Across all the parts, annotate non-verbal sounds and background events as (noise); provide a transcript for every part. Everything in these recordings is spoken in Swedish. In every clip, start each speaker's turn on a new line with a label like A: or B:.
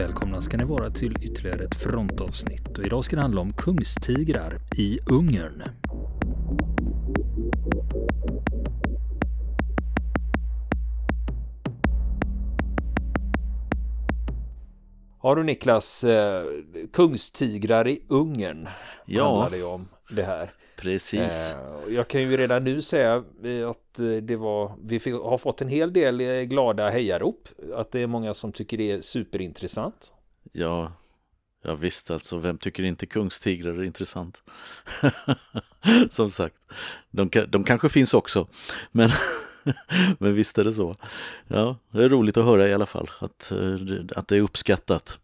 A: välkomna ska ni vara till ytterligare ett frontavsnitt och idag ska det handla om kungstigrar i Ungern. Har du Niklas, eh, kungstigrar i Ungern
B: Ja.
A: om det här.
B: Precis.
A: Eh, jag kan ju redan nu säga eh, att eh, det var, vi fick, har fått en hel del glada hejarop. Att det är många som tycker det är superintressant.
B: Ja, ja visst alltså. Vem tycker inte kungstigrar är intressant? (laughs) Som sagt, de, de kanske finns också. Men, (laughs) men visst är det så. Ja, det är roligt att höra i alla fall att, att det är uppskattat.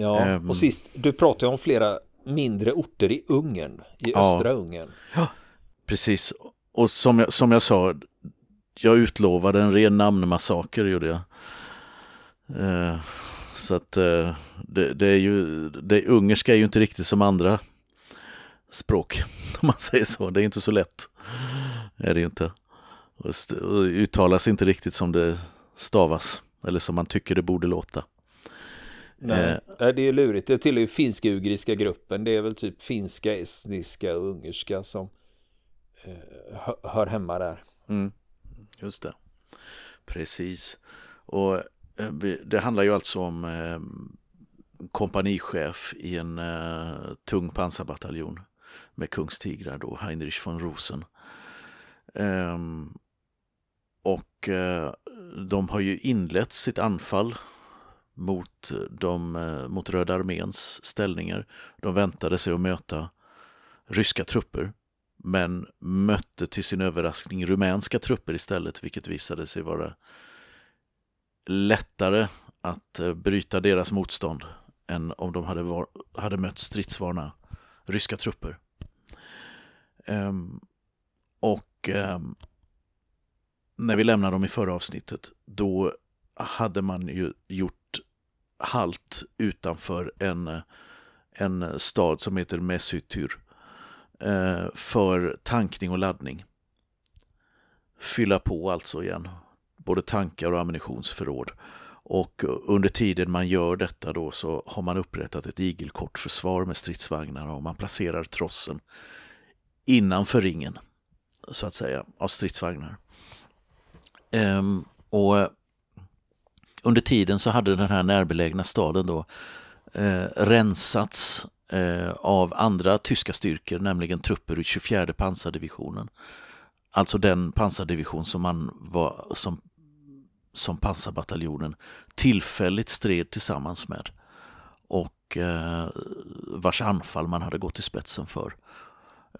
A: Ja,
B: Ehm.
A: och sist, du pratade om flera mindre orter i Ungern, i
B: Ja.
A: östra Ungern.
B: Precis. Och som jag, som jag sa, jag utlovade en ren namnmassaker gjorde jag. Eh, så att eh, det, det är ju, det ungerska är ju inte riktigt som andra språk, (laughs) om man säger så. Det är inte så lätt. Är det ju inte. Och uttalas inte riktigt som det stavas, eller som man tycker det borde låta.
A: Nej,
B: Eh.
A: Det är lurigt. Det tillhör ju finsk-ugriska gruppen. Det är väl typ finska, estniska och ungerska som eh, hö- hör hemma där.
B: Mm, just det. Precis. Och eh, det handlar ju alltså om eh, kompanichef i en eh, tung pansarbataljon med kungstigrar då, Heinrich von Rosen. Ehm, och eh, de har ju inlett sitt anfall mot, eh, de, eh, mot Röda arméns ställningar. De väntade sig att möta ryska trupper men mötte till sin överraskning rumänska trupper istället, vilket visade sig vara lättare att eh, bryta deras motstånd än om de hade, var, hade mött stridsvana ryska trupper. Ehm, och ehm, när vi lämnade dem i förra avsnittet, då hade man ju gjort halt utanför en, en stad som heter Messytyr eh, för tankning och laddning. Fylla på alltså igen, både tankar och ammunitionsförråd. Och under tiden man gör detta då så har man upprättat ett igelkortförsvar med stridsvagnar och man placerar trossen innanför ringen, så att säga, av stridsvagnar. Ehm, och under tiden så hade den här närbelägna staden då eh, rensats eh, av andra tyska styrkor, nämligen trupper ur 24 pansardivisionen. Alltså den pansardivision som man var som, som pansarbataljonen tillfälligt stred tillsammans med och eh, vars anfall man hade gått i spetsen för.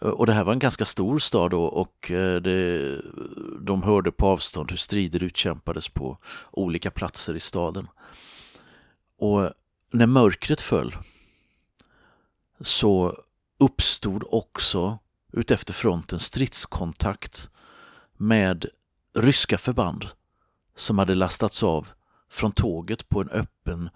B: Och det här var en ganska stor stad då och eh, det, de hörde på avstånd hur strider utkämpades på olika platser i staden. Och när mörkret föll så uppstod också utefter fronten stridskontakt med ryska förband som hade lastats av från tåget på en öppen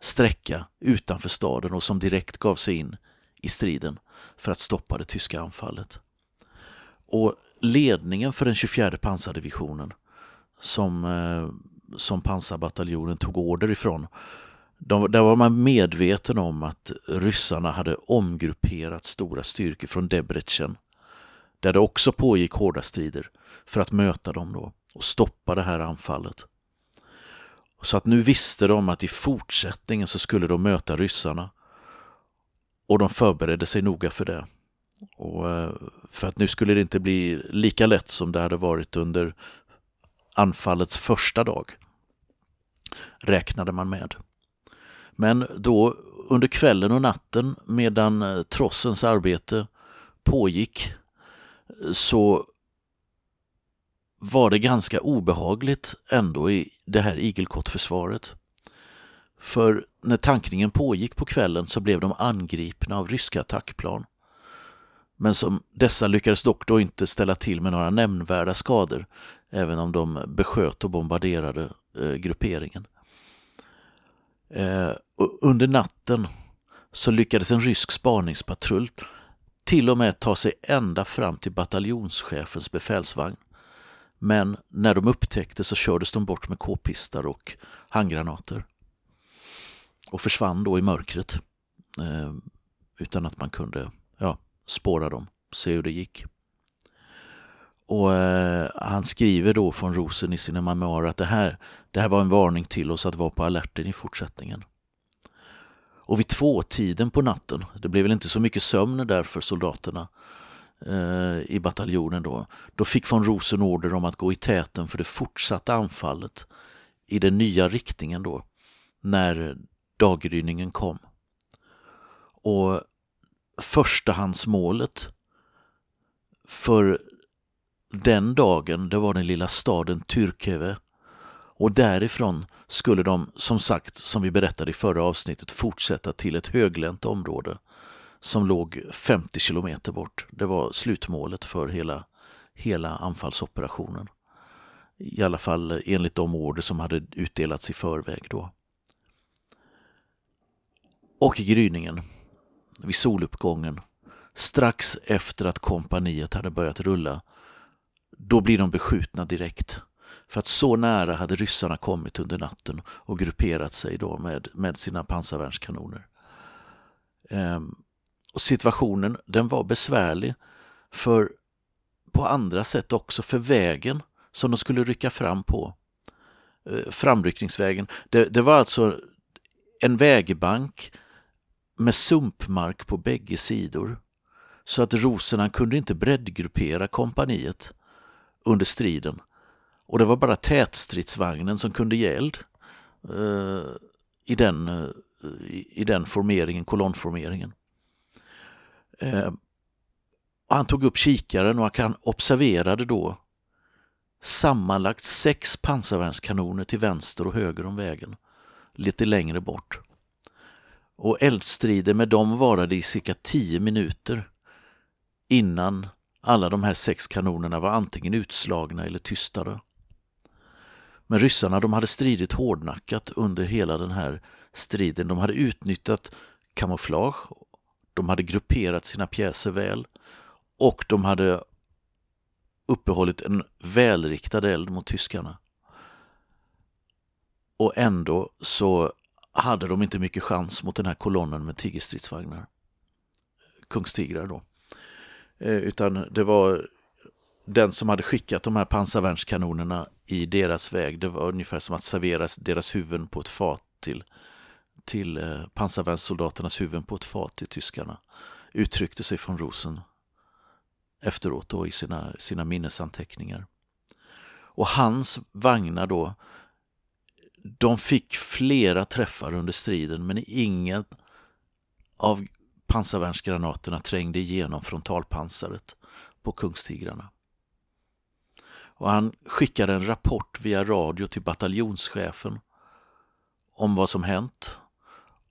B: sträcka utanför staden och som direkt gav sig in i striden för att stoppa det tyska anfallet. Och ledningen för den 24 pansardivisionen som, eh, som pansarbataljonen tog order ifrån de, där var man medveten om att ryssarna hade omgrupperat stora styrkor från Debrecen där det också pågick hårda strider för att möta dem då och stoppa det här anfallet. Så att nu visste de att i fortsättningen så skulle de möta ryssarna och de förberedde sig noga för det. Och eh, för att nu skulle det inte bli lika lätt som det hade varit under anfallets första dag räknade man med. Men då under kvällen och natten medan eh, trossens arbete pågick så var det ganska obehagligt ändå i det här igelkottförsvaret. För när tankningen pågick på kvällen så blev de angripna av ryska attackplan. Men som dessa lyckades dock då inte ställa till med några nämnvärda skador, även om de besköt och bombarderade eh, grupperingen. Eh, och under natten så lyckades en rysk spaningspatrull till och med ta sig ända fram till bataljonschefens befälsvagn. Men när de upptäckte så kördes de bort med k-pistar och handgranater och försvann då i mörkret eh, utan att man kunde ja, spåra dem, se hur det gick. Och eh, Han skriver då från Rosen i sina memoarer att det här, det här var en varning till oss att vara på alerten i fortsättningen. Och vid tvåtiden på natten, det blev väl inte så mycket sömn där för soldaterna eh, i bataljonen då, då fick von Rosen order om att gå i täten för det fortsatta anfallet i den nya riktningen då, när daggryningen kom. Och förstahandsmålet för den dagen, det var den lilla staden Tyrkeve. Och därifrån skulle de, som sagt, som vi berättade i förra avsnittet, fortsätta till ett höglänt område som låg 50 kilometer bort. Det var slutmålet för hela, hela anfallsoperationen. I alla fall enligt de order som hade utdelats i förväg då. Och i gryningen, vid soluppgången, strax efter att kompaniet hade börjat rulla, då blir de beskjutna direkt. För att så nära hade ryssarna kommit under natten och grupperat sig då med, med sina pansarvärnskanoner. Ehm, och situationen den var besvärlig för på andra sätt också, för vägen som de skulle rycka fram på, Ehm, framryckningsvägen, det, det var alltså en vägbank med sumpmark på bägge sidor. Så att rosorna kunde inte breddgruppera kompaniet under striden. Och det var bara tätstridsvagnen som kunde ge eld eh, i, den, eh, i den formeringen, kolonnformeringen. Eh, han tog upp kikaren och han observerade då sammanlagt sex pansarvärnskanoner till vänster och höger om vägen, lite längre bort. Och eldstrider med dem varade i cirka tio minuter innan alla de här sex kanonerna var antingen utslagna eller tystade. Men ryssarna de hade stridit hårdnackat under hela den här striden. De hade utnyttjat kamouflage, de hade grupperat sina pjäser väl och de hade uppehållit en välriktad eld mot tyskarna. Och ändå så hade de inte mycket chans mot den här kolonnen med tigerstridsvagnar. Kungstigrar då. Eh, utan det var den som hade skickat de här pansarvärnskanonerna i deras väg. Det var ungefär som att servera deras huvuden på ett fat till, till eh, pansarvärnssoldaternas huvuden på ett fat till tyskarna. Uttryckte sig från Rosen efteråt då i sina, sina minnesanteckningar. Och hans vagnar då, de fick flera träffar under striden men ingen av pansarvärnsgranaterna trängde igenom frontalpansaret på Kungstigrarna. Och han skickade en rapport via radio till bataljonschefen om vad som hänt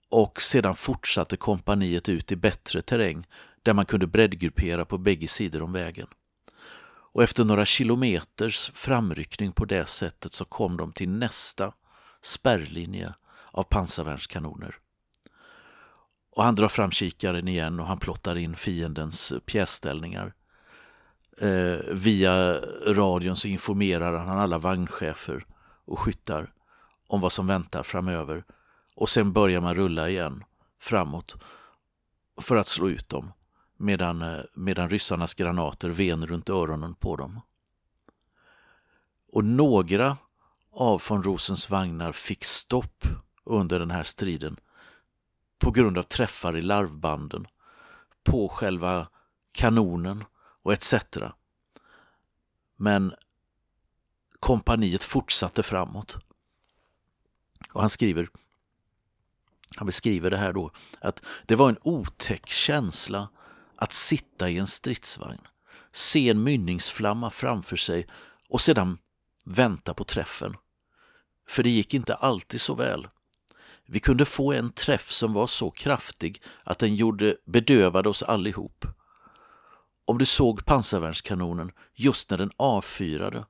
B: och sedan fortsatte kompaniet ut i bättre terräng där man kunde breddgruppera på bägge sidor om vägen. Och efter några kilometers framryckning på det sättet så kom de till nästa spärrlinje av pansarvärnskanoner. Och han drar fram kikaren igen och han plottar in fiendens pjäsställningar. Eh, via radion så informerar han alla vagnchefer och skyttar om vad som väntar framöver. Och sen börjar man rulla igen framåt för att slå ut dem medan, eh, medan ryssarnas granater ven runt öronen på dem. Och några av von Rosens vagnar fick stopp under den här striden på grund av träffar i larvbanden, på själva kanonen och etc. Men kompaniet fortsatte framåt. Och han skriver, han beskriver det här då, att det var en otäck känsla att sitta i en stridsvagn, se en mynningsflamma framför sig och sedan vänta på träffen. För det gick inte alltid så väl. Vi kunde få en träff som var så kraftig att den gjorde, bedövade oss allihop. Om du såg pansarvärnskanonen just när den avfyrade,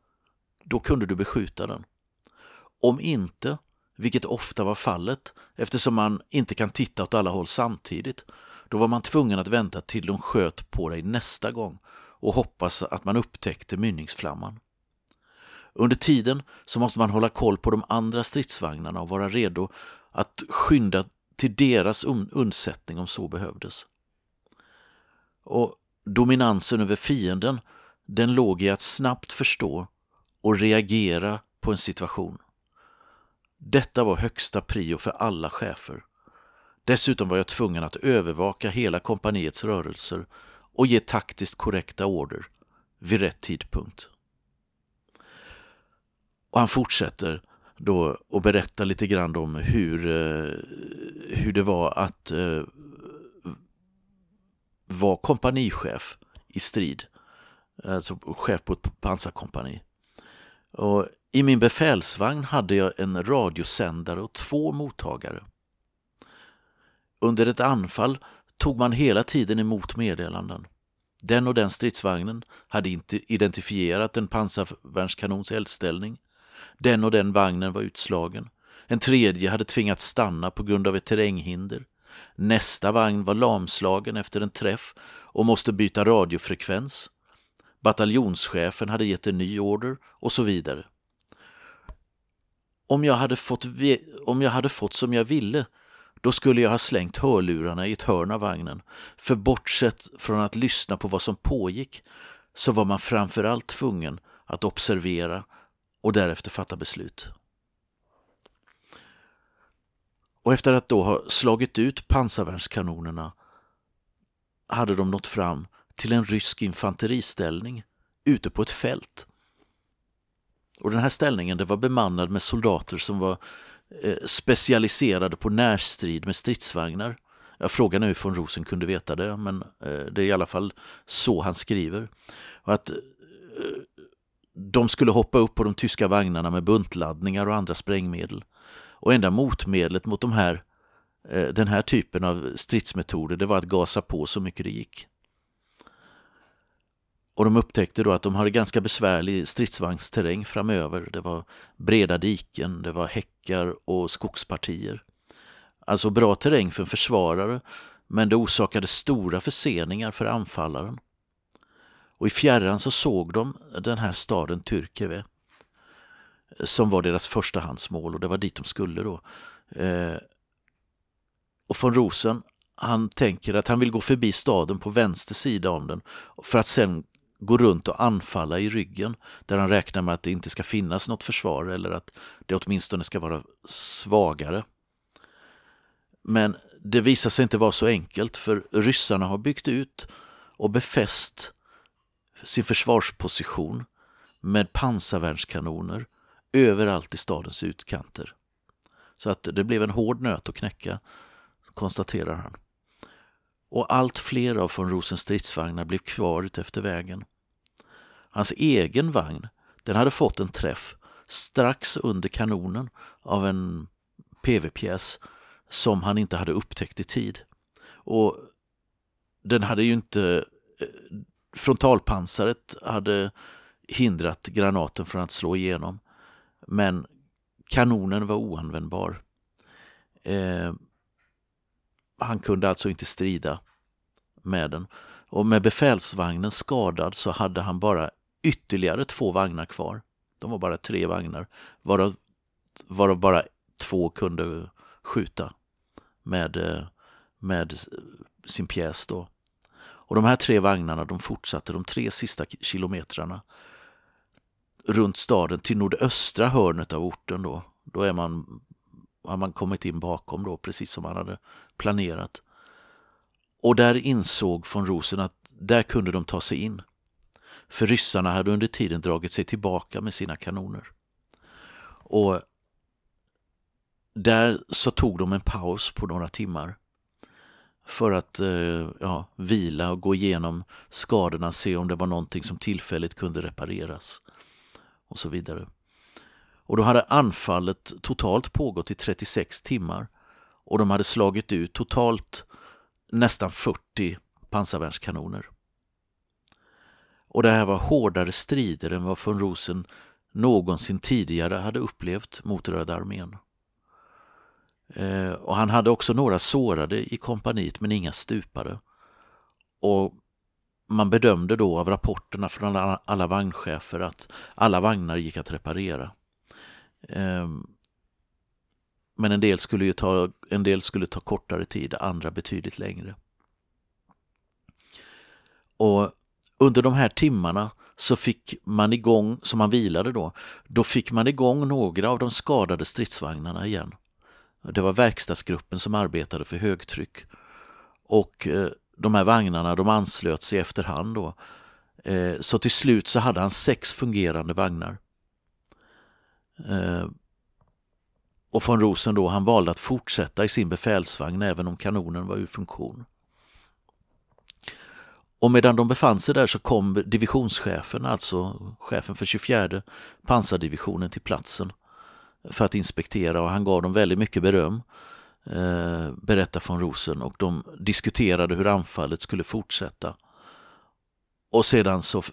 B: då kunde du beskjuta den. Om inte, vilket ofta var fallet eftersom man inte kan titta åt alla håll samtidigt, då var man tvungen att vänta till de sköt på dig nästa gång och hoppas att man upptäckte mynningsflamman. Under tiden så måste man hålla koll på de andra stridsvagnarna och vara redo att skynda till deras undsättning om så behövdes. Och dominansen över fienden, den låg i att snabbt förstå och reagera på en situation. Detta var högsta prio för alla chefer. Dessutom var jag tvungen att övervaka hela kompaniets rörelser och ge taktiskt korrekta order vid rätt tidpunkt. Och han fortsätter då och berättar lite grann om hur, eh, hur det var att eh, vara kompanichef i strid. Alltså chef på ett pansarkompani. Och I min befälsvagn hade jag en radiosändare och två mottagare. Under ett anfall tog man hela tiden emot meddelanden. Den och den stridsvagnen hade inte identifierat en pansarvärnskanons eldställning. Den och den vagnen var utslagen. En tredje hade tvingats stanna på grund av ett terränghinder. Nästa vagn var lamslagen efter en träff och måste byta radiofrekvens. Bataljonschefen hade gett en ny order och så vidare. Om jag hade fått, om jag hade fått som jag ville då skulle jag ha slängt hörlurarna i ett hörn av vagnen. För bortsett från att lyssna på vad som pågick så var man framförallt tvungen att observera och därefter fatta beslut. Och efter att då ha slagit ut pansarvärnskanonerna hade de nått fram till en rysk infanteriställning ute på ett fält. Och den här ställningen det var bemannad med soldater som var eh, specialiserade på närstrid med stridsvagnar. Jag frågar nu hur von Rosen kunde veta det, men eh, det är i alla fall så han skriver. Och att eh, de skulle hoppa upp på de tyska vagnarna med buntladdningar och andra sprängmedel. Och enda motmedlet mot de här, eh, den här typen av stridsmetoder det var att gasa på så mycket det gick. Och de upptäckte då att de hade ganska besvärlig stridsvagnsterräng framöver. Det var breda diken, det var häckar och skogspartier. Alltså bra terräng för en försvarare, men det orsakade stora förseningar för anfallaren. Och i fjärran så såg de den här staden Tyrkeve som var deras förstahandsmål och det var dit de skulle då. Eh, och von Rosen, han tänker att han vill gå förbi staden på vänster sida om den för att sen gå runt och anfalla i ryggen där han räknar med att det inte ska finnas något försvar eller att det åtminstone ska vara svagare. Men det visar sig inte vara så enkelt för ryssarna har byggt ut och befäst sin försvarsposition med pansarvärnskanoner överallt i stadens utkanter. Så att det blev en hård nöt att knäcka, konstaterar han. Och allt fler av von Rosens stridsvagnar blev kvar utefter vägen. Hans egen vagn, den hade fått en träff strax under kanonen av en PV-pjäs som han inte hade upptäckt i tid. Och den hade ju inte eh, frontalpansaret hade hindrat granaten från att slå igenom. Men kanonen var oanvändbar. Eh, han kunde alltså inte strida med den. Och med befälsvagnen skadad så hade han bara ytterligare två vagnar kvar. De var bara tre vagnar, varav, varav bara två kunde skjuta med, eh, med sin pjäs. Då. Och de här tre vagnarna de fortsatte de tre sista kilometrarna runt staden till nordöstra hörnet av orten. Då, då är man, har man kommit in bakom då, precis som man hade planerat. Och där insåg von Rosen att där kunde de ta sig in. För ryssarna hade under tiden dragit sig tillbaka med sina kanoner. Och där så tog de en paus på några timmar för att eh, ja, vila och gå igenom skadorna, se om det var någonting som tillfälligt kunde repareras och så vidare. Och då hade anfallet totalt pågått i 36 timmar och de hade slagit ut totalt nästan 40 pansarvärnskanoner. Och det här var hårdare strider än vad von Rosen någonsin tidigare hade upplevt mot Röda armén. Eh, och han hade också några sårade i kompaniet men inga stupade. Och man bedömde då av rapporterna från alla, alla vagnchefer att alla vagnar gick att reparera. Eh, men en del, skulle ju ta, en del skulle ta kortare tid, andra betydligt längre. Och under de här timmarna så fick man igång, som man vilade då, då fick man igång några av de skadade stridsvagnarna igen. Det var verkstadsgruppen som arbetade för högtryck. Och eh, de här vagnarna de anslöt sig efterhand då. Eh, så till slut så hade han sex fungerande vagnar. Eh, och von Rosen då, han valde att fortsätta i sin befälsvagn även om kanonen var ur funktion. Och medan de befann sig där så kom divisionschefen, alltså chefen för 24 pansardivisionen till platsen för att inspektera och han gav dem väldigt mycket beröm, eh, berättar von Rosen, och de diskuterade hur anfallet skulle fortsätta. Och sedan så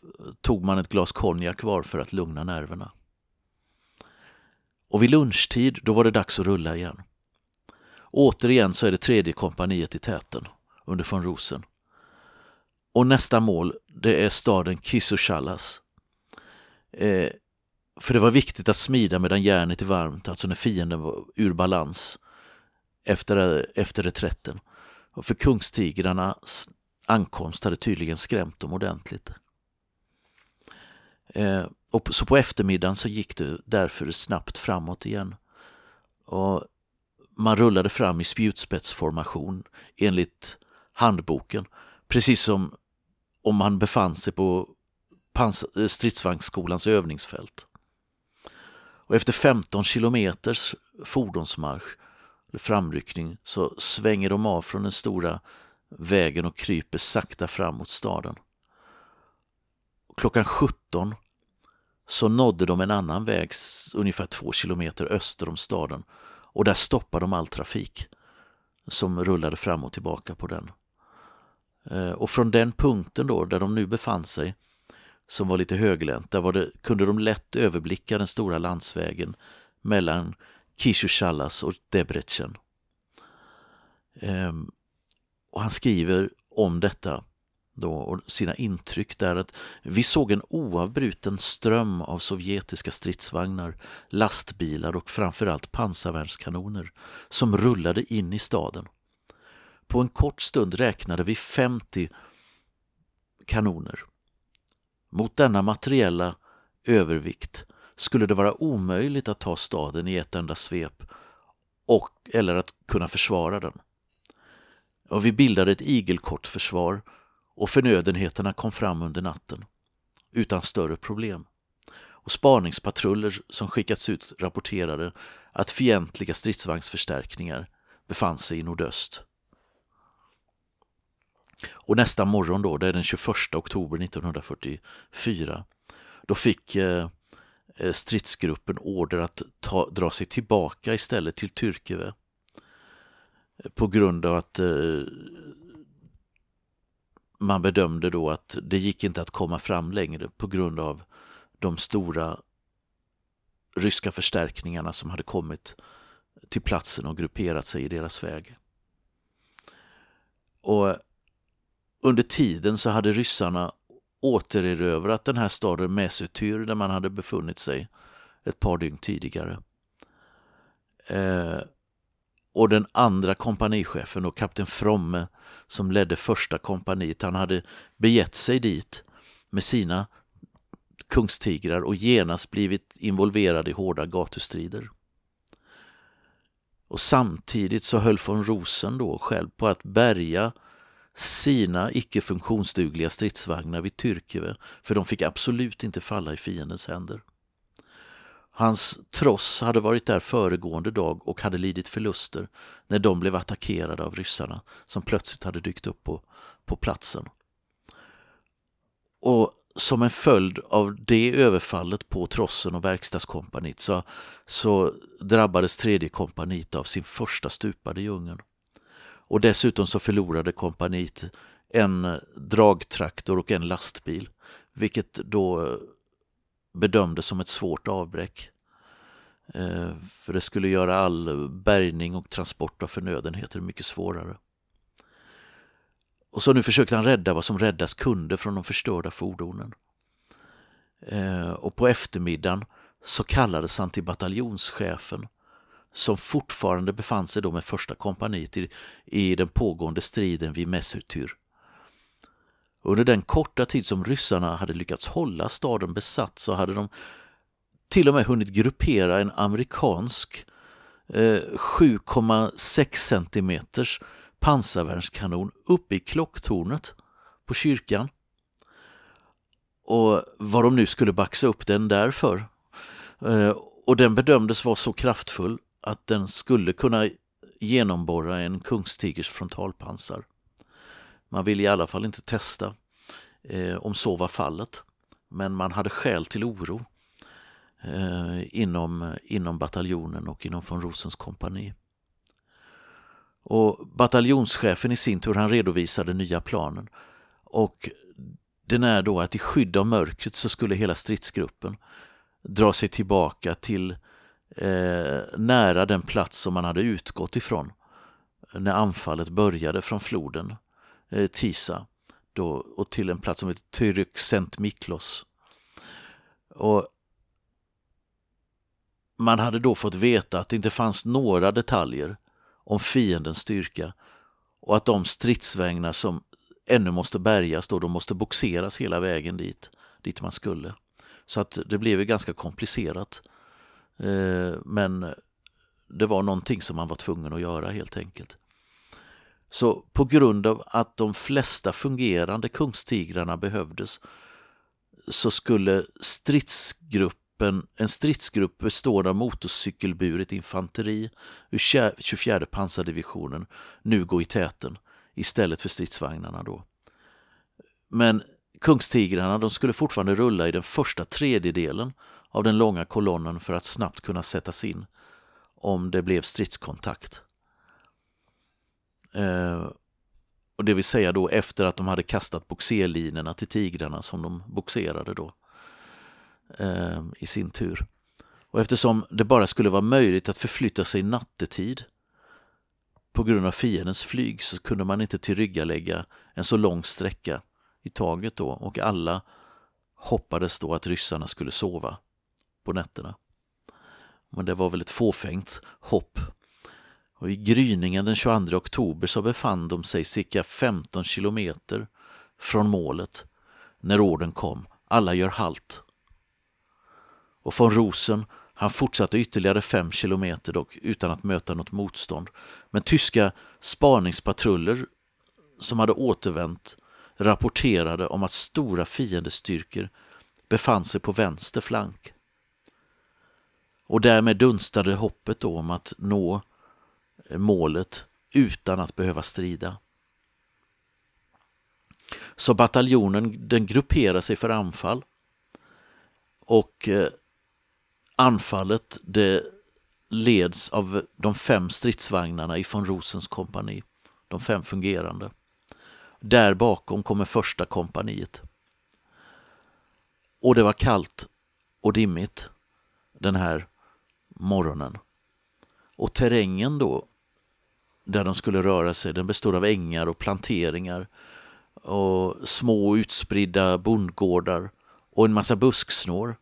B: tog man ett glas konjak var för att lugna nerverna. Och vid lunchtid, då var det dags att rulla igen. Återigen så är det tredje kompaniet i täten under von Rosen. Och nästa mål, det är staden Kisuchalas. Eh, för det var viktigt att smida medan järnet är varmt, alltså när fienden var ur balans efter, efter reträtten. Och för kungstigrarnas ankomst hade tydligen skrämt dem ordentligt. Eh, och så på eftermiddagen så gick det därför snabbt framåt igen. Och man rullade fram i spjutspetsformation enligt handboken, precis som om man befann sig på stridsvagnsskolans övningsfält. Och efter 15 kilometers fordonsmarsch, eller framryckning, så svänger de av från den stora vägen och kryper sakta fram mot staden. Klockan 17 så nådde de en annan väg ungefär två kilometer öster om staden och där stoppade de all trafik som rullade fram och tillbaka på den. Eh, och från den punkten då, där de nu befann sig, som var lite höglänt, där var det, kunde de lätt överblicka den stora landsvägen mellan Kishushallas och Debrecen. Ehm, och han skriver om detta då, och sina intryck där att vi såg en oavbruten ström av sovjetiska stridsvagnar, lastbilar och framförallt pansarvärnskanoner som rullade in i staden. På en kort stund räknade vi 50 kanoner. Mot denna materiella övervikt skulle det vara omöjligt att ta staden i ett enda svep och, eller att kunna försvara den. Och vi bildade ett igelkottförsvar och förnödenheterna kom fram under natten utan större problem. Och spaningspatruller som skickats ut rapporterade att fientliga stridsvagnsförstärkningar befann sig i nordöst. Och nästa morgon då, det är den 21 oktober 1944, då fick eh, eh, stridsgruppen order att ta, dra sig tillbaka istället till Tyrkeve på grund av att eh, man bedömde då att det gick inte att komma fram längre på grund av de stora ryska förstärkningarna som hade kommit till platsen och grupperat sig i deras väg. Och under tiden så hade ryssarna återerövrat den här staden Mesutyr där man hade befunnit sig ett par dygn tidigare. Eh, och den andra kompanichefen och kapten Fromme som ledde första kompaniet, han hade begett sig dit med sina kungstigrar och genast blivit involverad i hårda gatustrider. Och samtidigt så höll von Rosen då själv på att bärga sina icke funktionsdugliga stridsvagnar vid Tyrkeve, för de fick absolut inte falla i fiendens händer. Hans tross hade varit där föregående dag och hade lidit förluster när de blev attackerade av ryssarna som plötsligt hade dykt upp på, på platsen. Och som en följd av det överfallet på trossen och verkstadskompaniet så, så drabbades tredje kompaniet av sin första stupade i djungeln. Och dessutom så förlorade kompaniet en dragtraktor och en lastbil, vilket då eh, bedömdes som ett svårt avbräck. Eh, för det skulle göra all bärgning och transport av förnödenheter mycket svårare. Och så nu försökte han rädda vad som räddas kunde från de förstörda fordonen. Eh, och på eftermiddagen så kallades han till bataljonschefen som fortfarande befann sig då med första kompaniet i, i den pågående striden vid Messutur. Under den korta tid som ryssarna hade lyckats hålla staden besatt så hade de till och med hunnit gruppera en amerikansk eh, 7,6 centimeters pansarvärnskanon uppe i klocktornet på kyrkan. Och vad de nu skulle baxa upp den därför. Eh, och den bedömdes vara så kraftfull att den skulle kunna genomborra en kungstigers frontalpansar. Man ville i alla fall inte testa eh, om så var fallet. Men man hade skäl till oro eh, inom, inom bataljonen och inom von Rosens kompani. Och bataljonschefen i sin tur han redovisade nya planen. Och den är då att i skydd av mörkret så skulle hela stridsgruppen dra sig tillbaka till eh, nära den plats som man hade utgått ifrån när anfallet började från floden eh, Tisa då, och till en plats som heter Tyryk Sent Miklos. Och man hade då fått veta att det inte fanns några detaljer om fiendens styrka och att de stridsvagnar som ännu måste bärgas då, de måste boxeras hela vägen dit, dit man skulle. Så att det blev ju ganska komplicerat. Eh, men det var någonting som man var tvungen att göra helt enkelt. Så på grund av att de flesta fungerande kungstigrarna behövdes så skulle stridsgruppen, en stridsgrupp bestående av motorcykelburet infanteri ur 24 pansardivisionen nu gå i täten istället för stridsvagnarna då. Men kungstigrarna de skulle fortfarande rulla i den första tredjedelen av den långa kolonnen för att snabbt kunna sättas in om det blev stridskontakt. Eh, och det vill säga då efter att de hade kastat boxerlinorna till tigrarna som de boxerade då eh, i sin tur. Och eftersom det bara skulle vara möjligt att förflytta sig nattetid på grund av fiendens flyg så kunde man inte tillryggalägga en så lång sträcka i taget då och alla hoppades då att ryssarna skulle sova på nätterna. Men det var väl ett fåfängt hopp och I gryningen den 22 oktober så befann de sig cirka 15 kilometer från målet när orden kom. Alla gör halt. Och von Rosen han fortsatte ytterligare fem kilometer dock utan att möta något motstånd. Men tyska spaningspatruller som hade återvänt rapporterade om att stora fiendestyrkor befann sig på vänster flank. Och därmed dunstade hoppet då om att nå eh, målet utan att behöva strida. Så bataljonen den grupperar sig för anfall och eh, anfallet det leds av de fem stridsvagnarna i von Rosens kompani, de fem fungerande. Där bakom kommer första kompaniet. Och det var kallt och dimmigt den här morgonen. Och terrängen då där de skulle röra sig. Den bestod av ängar och planteringar och små utspridda bondgårdar och en massa busksnår.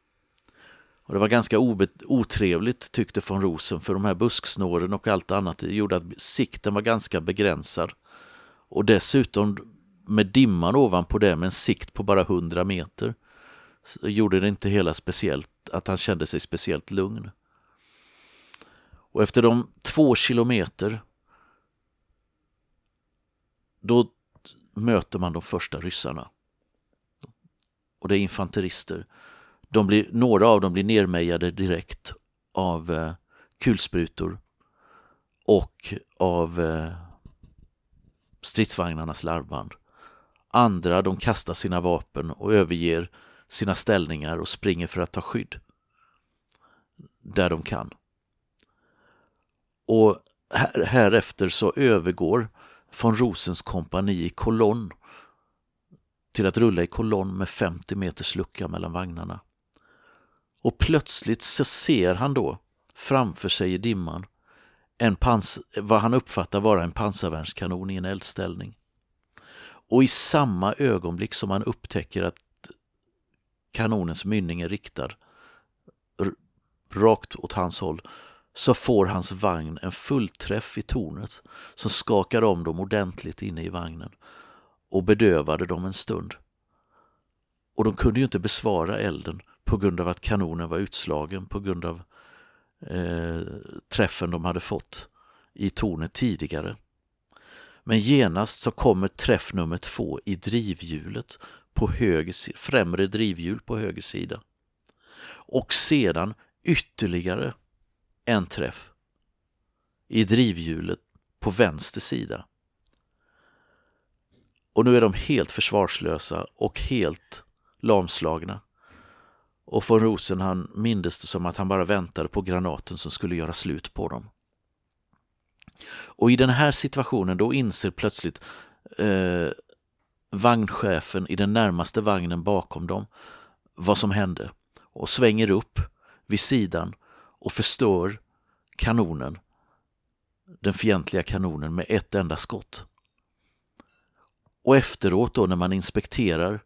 B: Och det var ganska otrevligt tyckte von Rosen för de här busksnåren och allt annat gjorde att sikten var ganska begränsad. Och dessutom med dimman ovanpå det med en sikt på bara 100 meter så gjorde det inte hela speciellt, att han kände sig speciellt lugn. Och efter de två kilometer då möter man de första ryssarna. Och det är infanterister. De blir, några av dem blir nermejade direkt av eh, kulsprutor och av eh, stridsvagnarnas larvband. Andra de kastar sina vapen och överger sina ställningar och springer för att ta skydd där de kan. Och här, härefter så övergår von Rosens kompani i kolonn till att rulla i kolonn med 50 meters lucka mellan vagnarna. Och plötsligt så ser han då framför sig i dimman en pans vad han uppfattar vara en pansarvärnskanon i en eldställning. Och i samma ögonblick som han upptäcker att kanonens mynning är riktad rakt åt hans håll så får hans vagn en fullträff i tornet som skakade om dem ordentligt inne i vagnen och bedövade dem en stund. Och de kunde ju inte besvara elden på grund av att kanonen var utslagen på grund av eh, träffen de hade fått i tornet tidigare. Men genast så kommer träff nummer två i drivhjulet på höger, främre drivhjul på höger sida. Och sedan ytterligare en träff i drivhjulet på vänster sida. Och nu är de helt försvarslösa och helt lamslagna. Och von Rosen han mindes det som att han bara väntade på granaten som skulle göra slut på dem. Och i den här situationen då inser plötsligt eh, vagnchefen i den närmaste vagnen bakom dem vad som hände och svänger upp vid sidan och förstör kanonen, den fientliga kanonen med ett enda skott. Och efteråt då när man inspekterar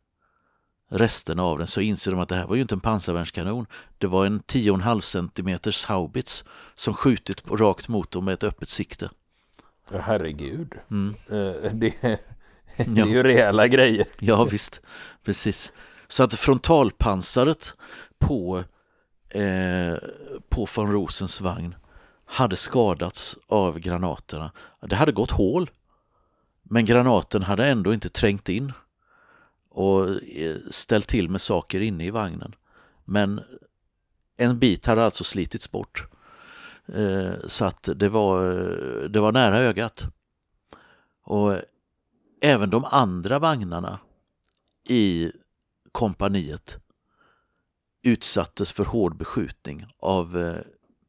B: resterna av den så inser de att det här var ju inte en pansarvärnskanon. Det var en 10,5 centimeters haubits som skjutit rakt mot dem med ett öppet sikte.
A: Ja, herregud.
B: Mm.
A: Eh, Det, (laughs) det är ju rejäla grejer.
B: Ja visst, precis. Så att frontalpansaret på, eh, på von Rosens vagn hade skadats av granaterna. Det hade gått hål, men granaten hade ändå inte trängt in och eh, ställt till med saker inne i vagnen. Men en bit hade alltså slitits bort. Eh, så att det var, eh, det var nära ögat. Och även de andra vagnarna i kompaniet utsattes för hård beskjutning av eh,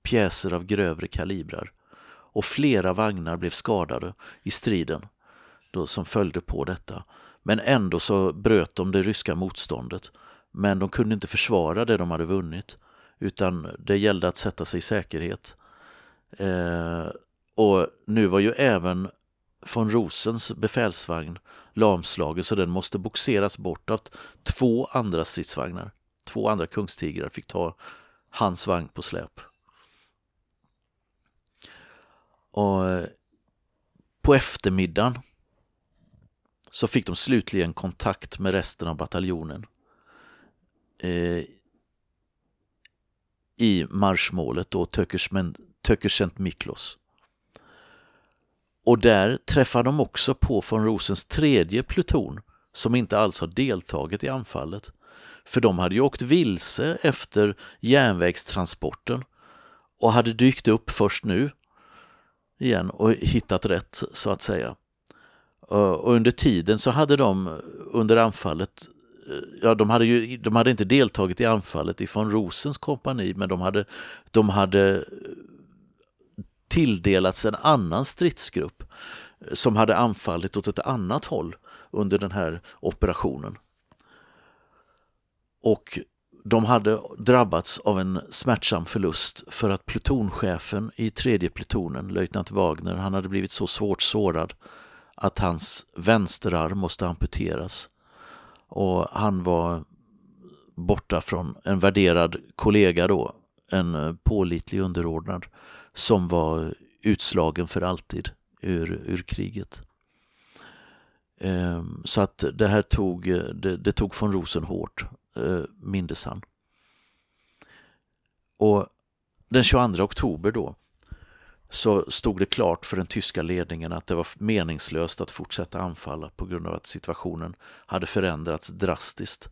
B: pjäser av grövre kalibrar och flera vagnar blev skadade i striden då som följde på detta. Men ändå så bröt de det ryska motståndet. Men de kunde inte försvara det de hade vunnit utan det gällde att sätta sig i säkerhet. Eh, och nu var ju även von Rosens befälsvagn lamslagen så den måste boxeras bort av två andra stridsvagnar. Två andra kungstigrar fick ta hans vagn på släp. Och eh, på eftermiddagen så fick de slutligen kontakt med resten av bataljonen eh, i marschmålet då Tökersent Miklos. Och där träffar de också på von Rosens tredje pluton som inte alls har deltagit i anfallet. För de hade ju åkt vilse efter järnvägstransporten och hade dykt upp först nu igen och hittat rätt så att säga. Eh, och under tiden så hade de eh, under anfallet eh, Ja, de hade ju de hade inte deltagit i anfallet ifrån Rosens kompani men de hade, de hade tilldelats en annan stridsgrupp som hade anfallit åt ett annat håll under den här operationen. Och de hade drabbats av en smärtsam förlust för att plutonchefen i tredje plutonen, löjtnant Wagner, han hade blivit så svårt sårad att hans vänsterarm måste amputeras. Och han var borta från en värderad kollega då, en pålitlig underordnad som var utslagen för alltid ur, ur kriget. Ehm, så att det här tog, det, det tog von Rosen hårt, Eh, mindes han. Och den 22 oktober då så stod det klart för den tyska ledningen att det var meningslöst att fortsätta anfalla på grund av att situationen hade förändrats drastiskt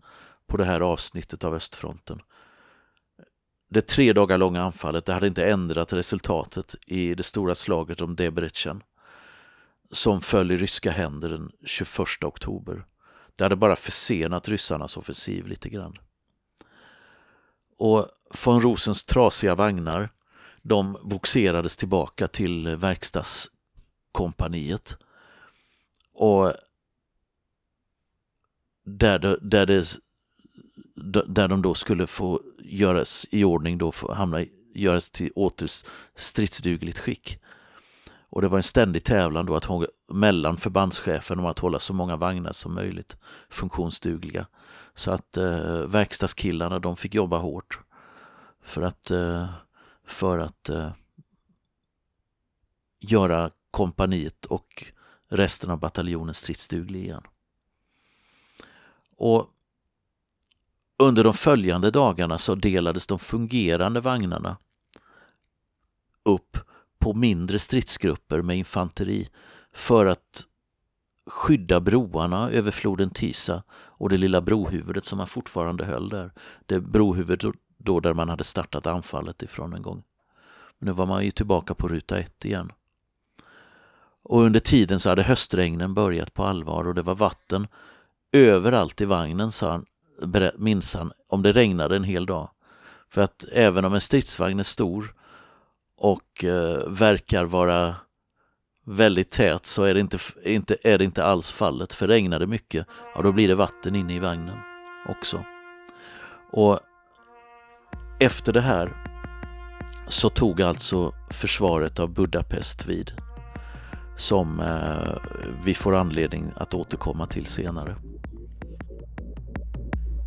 B: på det här avsnittet av östfronten. Det tre dagar långa anfallet det hade inte ändrat resultatet i det stora slaget om Debrecen som föll i ryska händer den 21 oktober. Det hade bara försenat ryssarnas offensiv lite grann. Och von Rosens trasiga vagnar de boxerades tillbaka till verkstadskompaniet. Och där det, där det där de då skulle få göras i ordning då, hamna, göras till åter stridsdugligt skick. Och det var en ständig tävlan då att hålla, mellan förbandschefen om att hålla så många vagnar som möjligt funktionsdugliga. Så att eh, verkstadskillarna de fick jobba hårt för att, eh, för att eh, göra kompaniet och resten av bataljonen stridsduglig igen. Och under de följande dagarna så delades de fungerande vagnarna upp på mindre stridsgrupper med infanteri för att skydda broarna över floden Tisa och det lilla brohuvudet som man fortfarande höll där. Det brohuvudet då där man hade startat anfallet ifrån en gång. nu var man ju tillbaka på ruta ett igen. Och under tiden så hade höstregnen börjat på allvar och det var vatten överallt i vagnen, sa han, minns han, om det regnade en hel dag. För att även om en stridsvagn är stor och eh, verkar vara väldigt tät så är det inte, inte, är det inte alls fallet. För regnar det mycket, ja då blir det vatten inne i vagnen också. Och efter det här så tog alltså försvaret av Budapest vid som eh, vi får anledning att återkomma till senare.